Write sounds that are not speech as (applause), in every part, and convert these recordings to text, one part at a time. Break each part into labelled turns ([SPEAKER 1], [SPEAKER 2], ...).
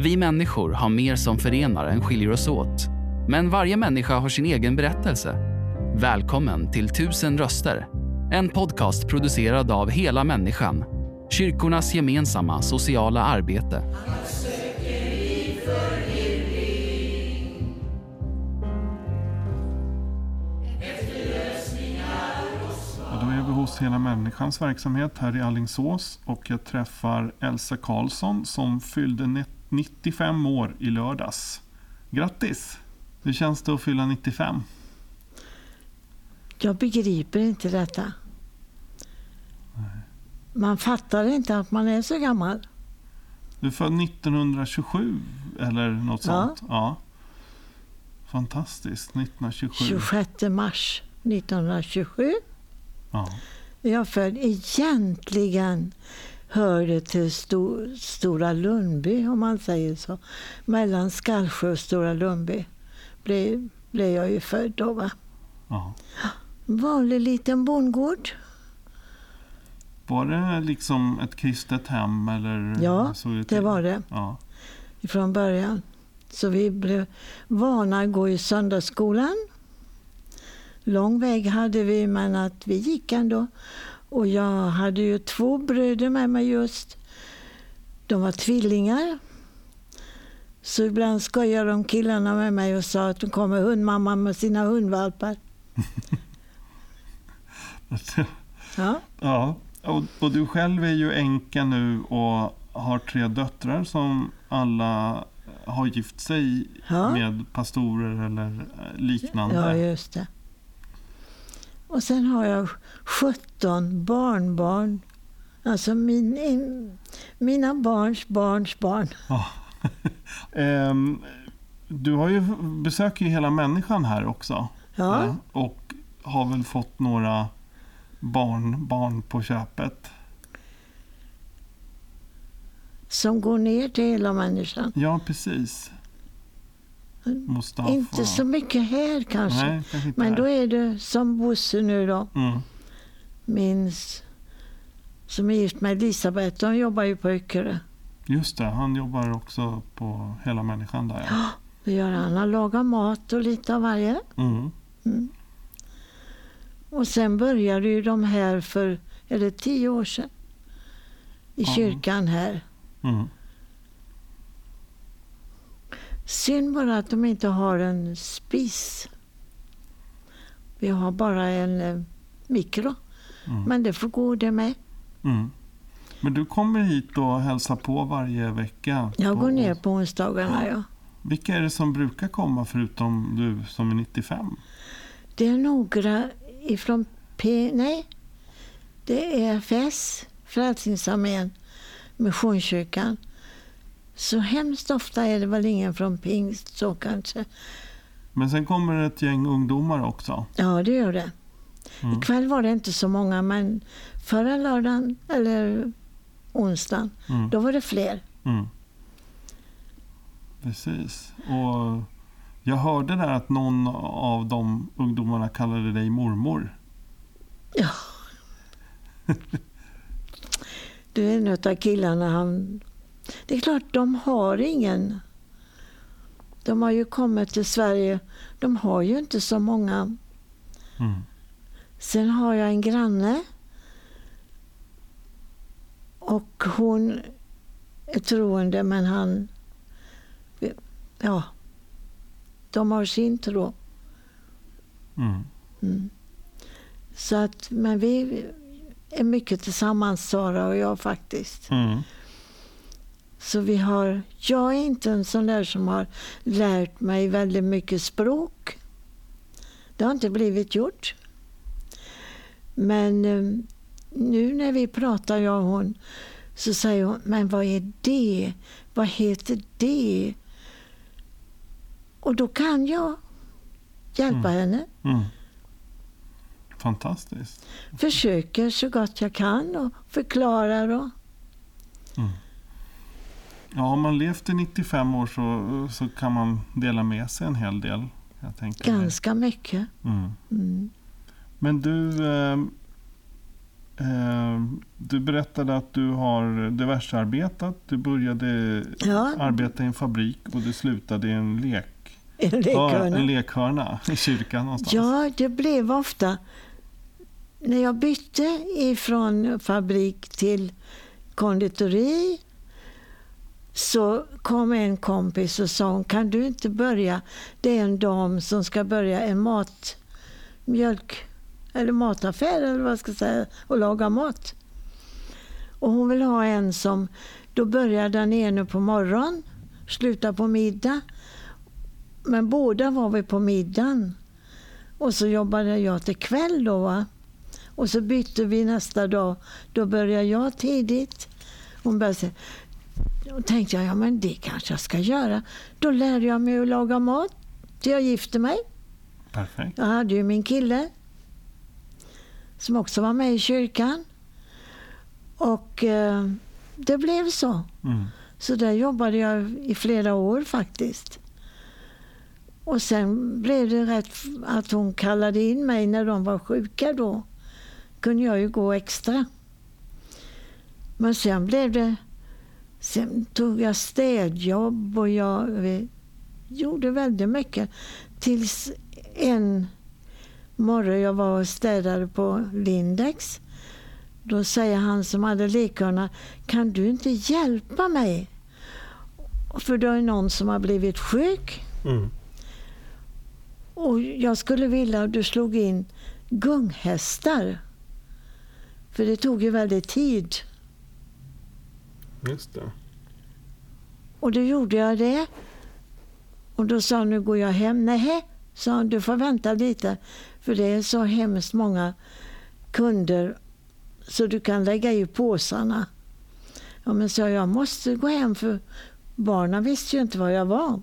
[SPEAKER 1] Vi människor har mer som förenar än skiljer oss åt. Men varje människa har sin egen berättelse. Välkommen till Tusen röster. En podcast producerad av Hela Människan. Kyrkornas gemensamma sociala arbete.
[SPEAKER 2] Då är vi hos Hela Människans verksamhet här i Allingsås och jag träffar Elsa Karlsson som fyllde 95 år i lördags. Grattis! Hur känns det att fylla 95?
[SPEAKER 3] Jag begriper inte detta. Man fattar inte att man är så gammal.
[SPEAKER 2] Du är född 1927 eller något
[SPEAKER 3] Ja.
[SPEAKER 2] sånt? Ja. Fantastiskt, 1927.
[SPEAKER 3] 26 mars 1927
[SPEAKER 2] Ja.
[SPEAKER 3] jag född. Egentligen hör det till Sto- Stora Lundby, om man säger så. Mellan Skallsjö och Stora Lundby blev, blev jag ju född då. Va? Vanlig liten bondgård.
[SPEAKER 2] Var det liksom ett kristet hem eller?
[SPEAKER 3] Ja, Det
[SPEAKER 2] till?
[SPEAKER 3] var det
[SPEAKER 2] Ja.
[SPEAKER 3] från början. Så vi blev vana att gå i söndagsskolan. Lång väg hade vi, men att vi gick ändå. Och jag hade ju två bröder med mig just. De var tvillingar. Så ibland skojade de killarna med mig och sa att de kommer hundmamma med sina hundvalpar. (laughs) Ja,
[SPEAKER 2] ja. Och, och du själv är ju änka nu och har tre döttrar som alla har gift sig
[SPEAKER 3] Ja.
[SPEAKER 2] med pastorer eller eh, liknande.
[SPEAKER 3] ja just det. Och sen har jag 17 barnbarn. Alltså min, in, mina barns barns barn. (laughs)
[SPEAKER 2] Ehm, du har ju besöker ju hela människan här också.
[SPEAKER 3] Ja.
[SPEAKER 2] Eh, Och har väl fått några barn, barn på köpet.
[SPEAKER 3] som går ner till hela människan.
[SPEAKER 2] Ja, precis. Mustafa.
[SPEAKER 3] Inte så mycket här kanske.
[SPEAKER 2] Nej, kanske
[SPEAKER 3] Men
[SPEAKER 2] här.
[SPEAKER 3] då är det som Bosse nu då,
[SPEAKER 2] Mm.
[SPEAKER 3] min som är gift med Elisabeth, de jobbar ju på Öckerö.
[SPEAKER 2] Just det, han jobbar också på hela människan där. Ja.
[SPEAKER 3] Det gör han. Han lagar mat och lite av varje.
[SPEAKER 2] Mm.
[SPEAKER 3] Och sen började ju de här för, är det tio år sedan? I kyrkan här.
[SPEAKER 2] Mm.
[SPEAKER 3] Synd bara att de inte har en spis. Vi har bara en eh, mikro.
[SPEAKER 2] Mm.
[SPEAKER 3] Men det får gå det med.
[SPEAKER 2] Mm. Men du kommer hit och hälsar på varje vecka?
[SPEAKER 3] Jag
[SPEAKER 2] på-
[SPEAKER 3] går ner på onsdagarna. Ja.
[SPEAKER 2] Vilka är det som brukar komma förutom du som är 95?
[SPEAKER 3] Det är några ifrån P... Nej. Det är FS, Frälsningsarmén, Missionskyrkan. Så hemskt ofta är det väl ingen från pingst så kanske.
[SPEAKER 2] Men sen kommer det ett gäng ungdomar också.
[SPEAKER 3] Ja, det gör det.
[SPEAKER 2] Mm.
[SPEAKER 3] Ikväll var det inte så många, men förra lördagen, eller onsdagen,
[SPEAKER 2] Mm.
[SPEAKER 3] då var det fler.
[SPEAKER 2] Mm. Precis. Och jag hörde där att någon av de ungdomarna kallade dig mormor.
[SPEAKER 3] Ja. (laughs) Du är en av killarna, han... Det är klart, de har ingen... De har ju kommit till Sverige. De har ju inte så många.
[SPEAKER 2] Mm.
[SPEAKER 3] Sen har jag en granne. Och hon är troende, men han... Ja. De har sin tro.
[SPEAKER 2] Mm.
[SPEAKER 3] Mm. Så att, men vi är mycket tillsammans, Sara och jag faktiskt.
[SPEAKER 2] Mm.
[SPEAKER 3] Så vi har, jag är inte en sån där som har lärt mig väldigt mycket språk. Det har inte blivit gjort. Men eh, nu när vi pratar, jag och hon, så säger hon, men vad är det? Vad heter det? Och då kan jag hjälpa henne.
[SPEAKER 2] Mm. Fantastiskt.
[SPEAKER 3] Försöker så gott jag kan och förklarar. Och,
[SPEAKER 2] Ja, om man levt i 95 år så, så kan man dela med sig en hel del. Jag tänker
[SPEAKER 3] ganska mycket.
[SPEAKER 2] Mm.
[SPEAKER 3] Mm.
[SPEAKER 2] Men du, eh, Eh, du berättade att du har diversearbetat. Du började
[SPEAKER 3] Ja.
[SPEAKER 2] arbeta i en fabrik och du slutade i en, lek,
[SPEAKER 3] En
[SPEAKER 2] hör,
[SPEAKER 3] lekhörna.
[SPEAKER 2] en lekhörna i kyrkan någonstans.
[SPEAKER 3] Ja, det blev ofta... När jag bytte ifrån fabrik till konditori så kom en kompis och sa kan du inte börja? Det är en dam som ska börja en mat, mjölk eller mataffär eller vad jag ska säga och laga mat. Och hon vill ha en som, då börjar den ene på morgon, slutar på middag. Men båda var vi på middagen. Och så jobbade jag till kväll då. Va? Och så bytte vi nästa dag. Då började jag tidigt. Hon började säga, då tänkte jag, ja men det kanske jag ska göra. Då lärde jag mig att laga mat till jag gifte mig.
[SPEAKER 2] Perfekt.
[SPEAKER 3] Jag hade ju min kille som också var med i kyrkan. Och eh, det blev så.
[SPEAKER 2] Mm.
[SPEAKER 3] Så där jobbade jag i flera år faktiskt. Och sen blev det rätt att hon kallade in mig när de var sjuka då. kunde jag ju gå extra. Men sen blev det... Sen tog jag städjobb och jag gjorde väldigt mycket. Tills en morgon jag var och städade på Lindex. Då säger han som hade lekhörna, kan du inte hjälpa mig? För det är någon som har blivit sjuk.
[SPEAKER 2] Mm.
[SPEAKER 3] Och jag skulle vilja att du slog in gunghästar. För det tog ju väldigt tid.
[SPEAKER 2] Just det.
[SPEAKER 3] Och då gjorde jag det. Och då sa han, nu går jag hem. Nej, sa han, du får vänta lite. För det är så hemskt många kunder så du kan lägga i påsarna. Ja, men sa jag måste gå hem för barnen visste ju inte var jag var.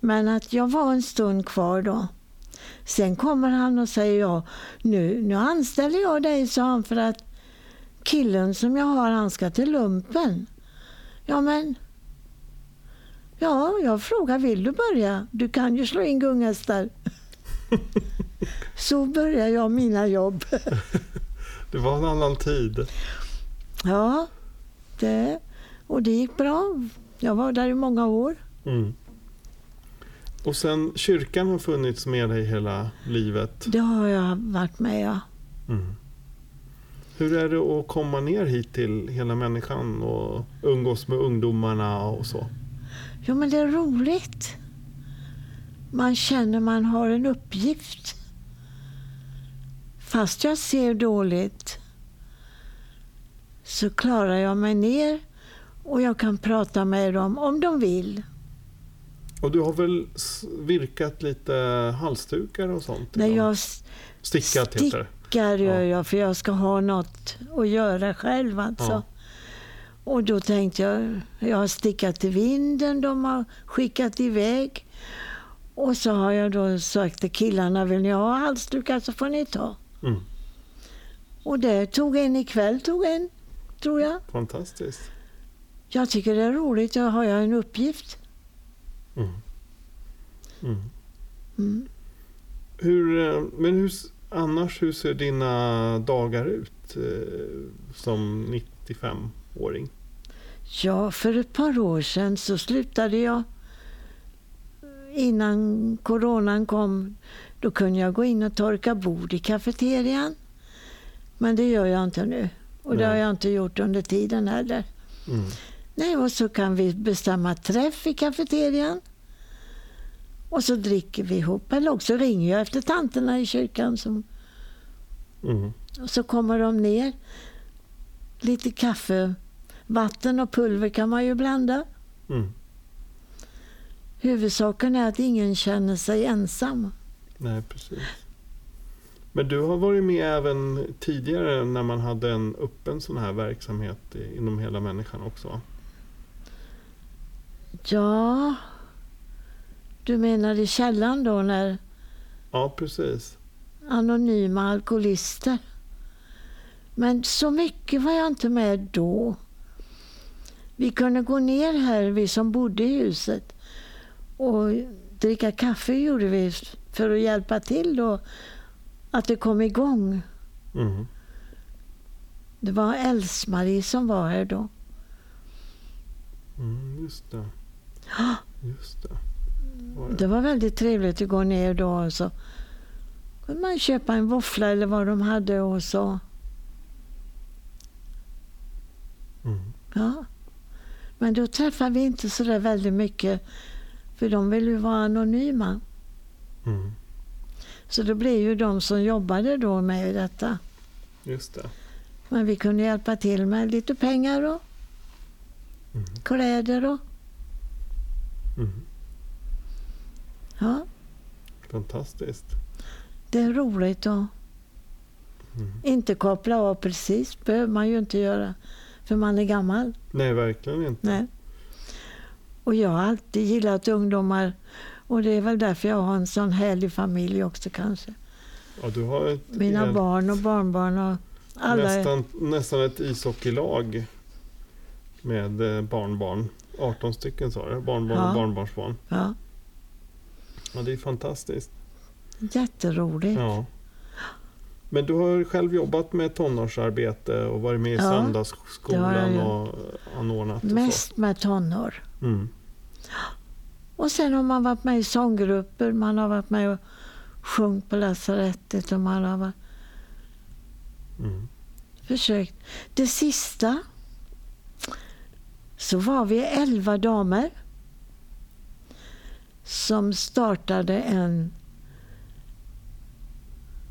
[SPEAKER 3] Men att jag var en stund kvar då. Sen kommer han och säger ja, nu, nu anställer jag dig, sa han, för att killen som jag har, han ska till lumpen. Ja, men... Ja, jag frågar, vill du börja? Du kan ju slå in gunghästar. (laughs) Så börjar jag mina jobb. (laughs)
[SPEAKER 2] Det var en annan tid.
[SPEAKER 3] Ja, det, och det gick bra. Jag var där i många år.
[SPEAKER 2] Mm. Och sen kyrkan har funnits med dig hela livet.
[SPEAKER 3] Det har jag varit med ja.
[SPEAKER 2] Mm. Hur är det att komma ner hit till hela människan och umgås med ungdomarna och så?
[SPEAKER 3] Jo, men det är roligt. Man känner man har en uppgift. Fast jag ser dåligt så klarar jag mig ner och jag kan prata med dem om de vill.
[SPEAKER 2] Och du har väl virkat lite halsdukar och sånt? Ibland?
[SPEAKER 3] jag
[SPEAKER 2] Stickat heter det.
[SPEAKER 3] Stickar gör
[SPEAKER 2] Ja.
[SPEAKER 3] jag för jag ska ha något att göra själv alltså. Och då tänkte jag, jag har stickat till vinden, de har skickat iväg. Och så har jag då sagt till killarna, vill ni ha halsdukar så får ni ta.
[SPEAKER 2] Mm.
[SPEAKER 3] Och det tog en ikväll, tog en, tror jag.
[SPEAKER 2] Fantastiskt.
[SPEAKER 3] Jag tycker det är roligt, då har jag en uppgift.
[SPEAKER 2] Mm. Mm.
[SPEAKER 3] Mm.
[SPEAKER 2] Hur, eh, men hur, annars, hur ser dina dagar ut eh, som 95-åring?
[SPEAKER 3] Ja, för ett par år sedan så slutade jag. Innan coronan kom, då kunde jag gå in och torka bord i kafeterian. Men det gör jag inte nu. Och det
[SPEAKER 2] Nej.
[SPEAKER 3] har jag inte gjort under tiden heller.
[SPEAKER 2] Mm.
[SPEAKER 3] Nej, och så kan vi bestämma träff i kafeterian. Och så dricker vi ihop. Eller också ringer jag efter tanterna i kyrkan. Som,
[SPEAKER 2] Mm.
[SPEAKER 3] och så kommer de ner. Lite kaffe, vatten och pulver kan man ju blanda.
[SPEAKER 2] Mm.
[SPEAKER 3] Huvudsaken är att ingen känner sig ensam.
[SPEAKER 2] Nej, precis. Men du har varit med även tidigare när man hade en öppen sån här verksamhet inom hela människan också?
[SPEAKER 3] Ja, du menar i källan då när
[SPEAKER 2] Ja, precis.
[SPEAKER 3] anonyma alkoholister? Men så mycket var jag inte med då. Vi kunde gå ner här, vi som bodde i huset, och dricka kaffe gjorde vi för att hjälpa till då att det kom igång.
[SPEAKER 2] Mm.
[SPEAKER 3] Det var Else-Marie som var här då.
[SPEAKER 2] Mm, just det. Just det. Det
[SPEAKER 3] var väldigt trevligt att gå ner då och så kunde man köpa en våffla eller vad de hade och så.
[SPEAKER 2] Mm.
[SPEAKER 3] Ja. Men då träffade vi inte så där väldigt mycket för de ville ju vara anonyma.
[SPEAKER 2] Mm.
[SPEAKER 3] Så det blev ju de som jobbade då med detta.
[SPEAKER 2] Just det.
[SPEAKER 3] Men vi kunde hjälpa till med lite pengar och
[SPEAKER 2] Mm.
[SPEAKER 3] kläder och
[SPEAKER 2] Mm.
[SPEAKER 3] Ja,
[SPEAKER 2] Fantastiskt.
[SPEAKER 3] det är roligt att
[SPEAKER 2] Mm.
[SPEAKER 3] inte koppla av precis. behöver man ju inte göra för man är gammal.
[SPEAKER 2] Nej, verkligen inte.
[SPEAKER 3] Nej. Och jag har alltid gillat ungdomar och det är väl därför jag har en sån härlig familj också kanske.
[SPEAKER 2] Ja, du har ett,
[SPEAKER 3] Mina
[SPEAKER 2] ett,
[SPEAKER 3] barn och barnbarn och alla.
[SPEAKER 2] nästan, nästan ett ishockeylag med eh, barnbarn. 18 stycken sa du, barnbarn
[SPEAKER 3] Ja.
[SPEAKER 2] och barnbarnsbarn.
[SPEAKER 3] Ja,
[SPEAKER 2] Ja, det är fantastiskt.
[SPEAKER 3] jätteroligt.
[SPEAKER 2] Ja. Men du har själv jobbat med tonårsarbete och varit med i
[SPEAKER 3] Ja,
[SPEAKER 2] söndagsskolan och anordnat och så.
[SPEAKER 3] Mest med tonår.
[SPEAKER 2] Mm.
[SPEAKER 3] Och sen har man varit med i sånggrupper, man har varit med och sjungit på lasarettet och man har varit,
[SPEAKER 2] Mm.
[SPEAKER 3] försökt. Det sista så var vi elva damer som startade en,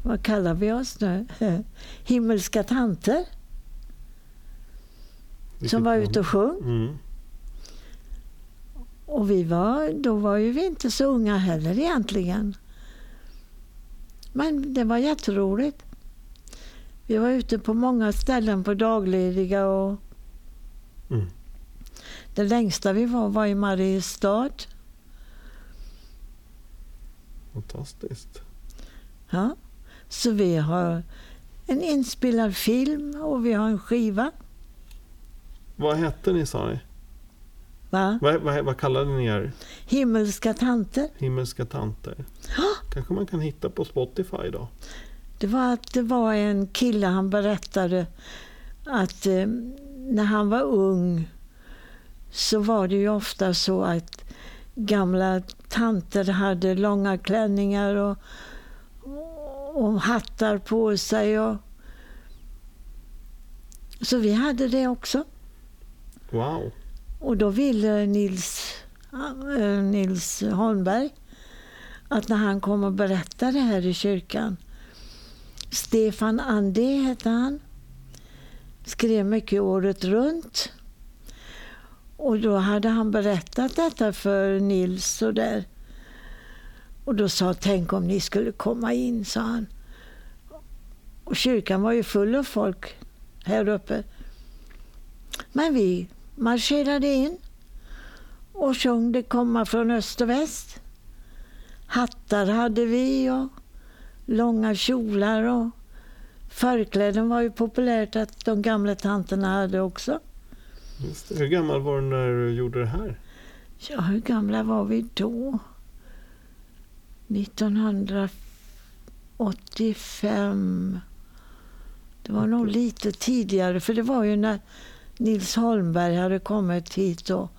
[SPEAKER 3] vad kallar vi oss nu? (laughs) Himmelska tanter
[SPEAKER 2] Vilket
[SPEAKER 3] som var ute och sjöng.
[SPEAKER 2] Mm.
[SPEAKER 3] Och vi var, då var ju vi inte så unga heller egentligen. Men det var jätteroligt. Vi var ute på många ställen på daglediga och
[SPEAKER 2] Mm.
[SPEAKER 3] det längsta vi var var i Mariestad.
[SPEAKER 2] Fantastiskt.
[SPEAKER 3] Ja. Så vi har en inspelad film och vi har en skiva.
[SPEAKER 2] Vad hette ni sa ni?
[SPEAKER 3] Va?
[SPEAKER 2] Vad, vad, vad kallade ni er?
[SPEAKER 3] Himmelska tanter.
[SPEAKER 2] Himmelska tanter. Kanske man kan hitta på Spotify då?
[SPEAKER 3] Det var att det var en kille, han berättade att eh, när han var ung så var det ju ofta så att gamla tanter hade långa klänningar och, och hattar på sig. Och, så vi hade det också.
[SPEAKER 2] Wow.
[SPEAKER 3] Och då ville Nils, äh, Nils Holmberg att när han kom och berättade här i kyrkan Stefan Andé hette han. Skrev mycket året runt. Och då hade han berättat detta för Nils och där. Och då sa han, tänk om ni skulle komma in, sa han. Och kyrkan var ju full av folk här uppe. Men vi marscherade in och sjöng Det komma från öst och väst. Hattar hade vi och långa kjolar och förkläden var ju populärt att de gamla tanterna hade också.
[SPEAKER 2] Just det. Hur gammal var du när du gjorde det här?
[SPEAKER 3] Ja, hur gamla var vi då? 1985. Det var nog lite tidigare, för det var ju när Nils Holmberg hade kommit hit. Och,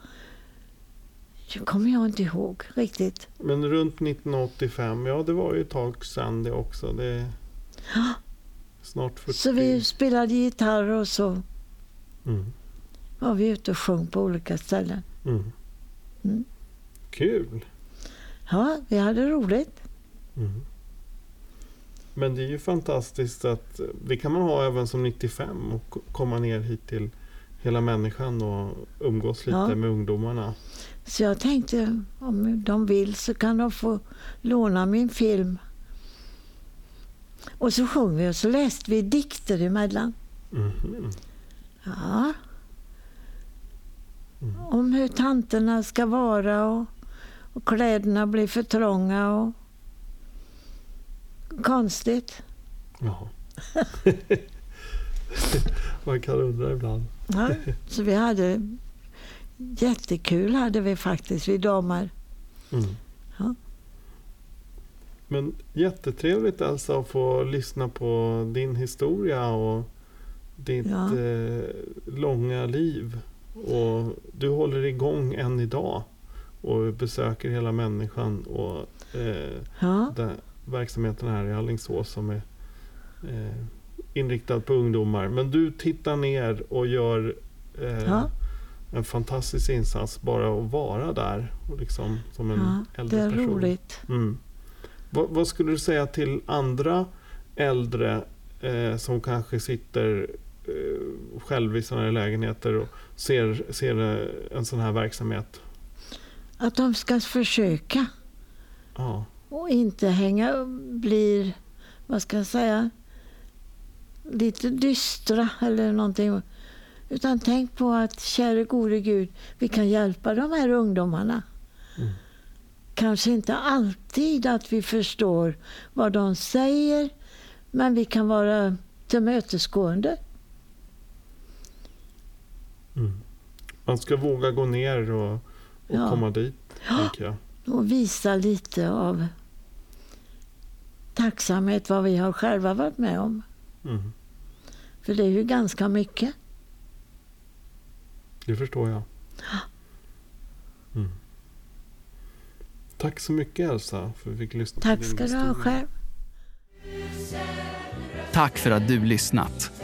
[SPEAKER 3] det kommer jag inte ihåg riktigt.
[SPEAKER 2] Men runt 1985, ja det var ju ett tag sedan det också. Det snart 40.
[SPEAKER 3] Så vi spelade gitarr och så
[SPEAKER 2] Mm.
[SPEAKER 3] Var vi ute och sjöng på olika ställen.
[SPEAKER 2] Mm.
[SPEAKER 3] Mm.
[SPEAKER 2] Kul!
[SPEAKER 3] Ja, vi hade roligt.
[SPEAKER 2] Mm. Men det är ju fantastiskt att det kan man ha även som 95 och komma ner hit till hela människan och umgås lite
[SPEAKER 3] Ja.
[SPEAKER 2] med ungdomarna.
[SPEAKER 3] Så jag tänkte om de vill så kan de få låna min film. Och så sjöng vi och så läste vi dikter emellan.
[SPEAKER 2] Mhm.
[SPEAKER 3] Ja. Om hur tanterna ska vara och, och kläderna blir för trånga och konstigt.
[SPEAKER 2] Ja. (laughs) Man kan undra ibland.
[SPEAKER 3] Ja. Så vi hade jättekul hade vi faktiskt, vi damer.
[SPEAKER 2] Mm.
[SPEAKER 3] Ja.
[SPEAKER 2] Men jättetrevligt alltså att få lyssna på din historia och ditt
[SPEAKER 3] Ja.
[SPEAKER 2] eh, långa liv. Och du håller igång än idag och besöker hela människan och eh,
[SPEAKER 3] Ja,
[SPEAKER 2] den verksamheten här i Alingsås som är eh, inriktad på ungdomar. Men du tittar ner och gör eh,
[SPEAKER 3] Ja.
[SPEAKER 2] en fantastisk insats bara att vara där och liksom, som en
[SPEAKER 3] ja
[SPEAKER 2] äldre
[SPEAKER 3] det är
[SPEAKER 2] person.
[SPEAKER 3] roligt.
[SPEAKER 2] Mm. Vad, vad skulle du säga till andra äldre eh, som kanske sitter själv i sådana här lägenheter och ser, ser eh, en sån här verksamhet?
[SPEAKER 3] Att de ska försöka
[SPEAKER 2] Ja,
[SPEAKER 3] och inte hänga blir, vad ska jag säga, lite dystra eller någonting. Utan tänk på att käre gode Gud, vi kan hjälpa de här ungdomarna.
[SPEAKER 2] Mm.
[SPEAKER 3] Kanske inte alltid att vi förstår vad de säger, men vi kan vara tillmötesgående.
[SPEAKER 2] Mm. Man ska våga gå ner och, och
[SPEAKER 3] Ja.
[SPEAKER 2] komma dit, tänker jag.
[SPEAKER 3] och visa lite av tacksamhet vad vi har själva varit med om.
[SPEAKER 2] Mm.
[SPEAKER 3] För det är ju ganska mycket.
[SPEAKER 2] Det förstår jag. Mm. Tack så mycket Elsa för att vi fick lyssna
[SPEAKER 3] Tack
[SPEAKER 2] till din
[SPEAKER 3] ska du ha själv.
[SPEAKER 1] Tack för att du lyssnat.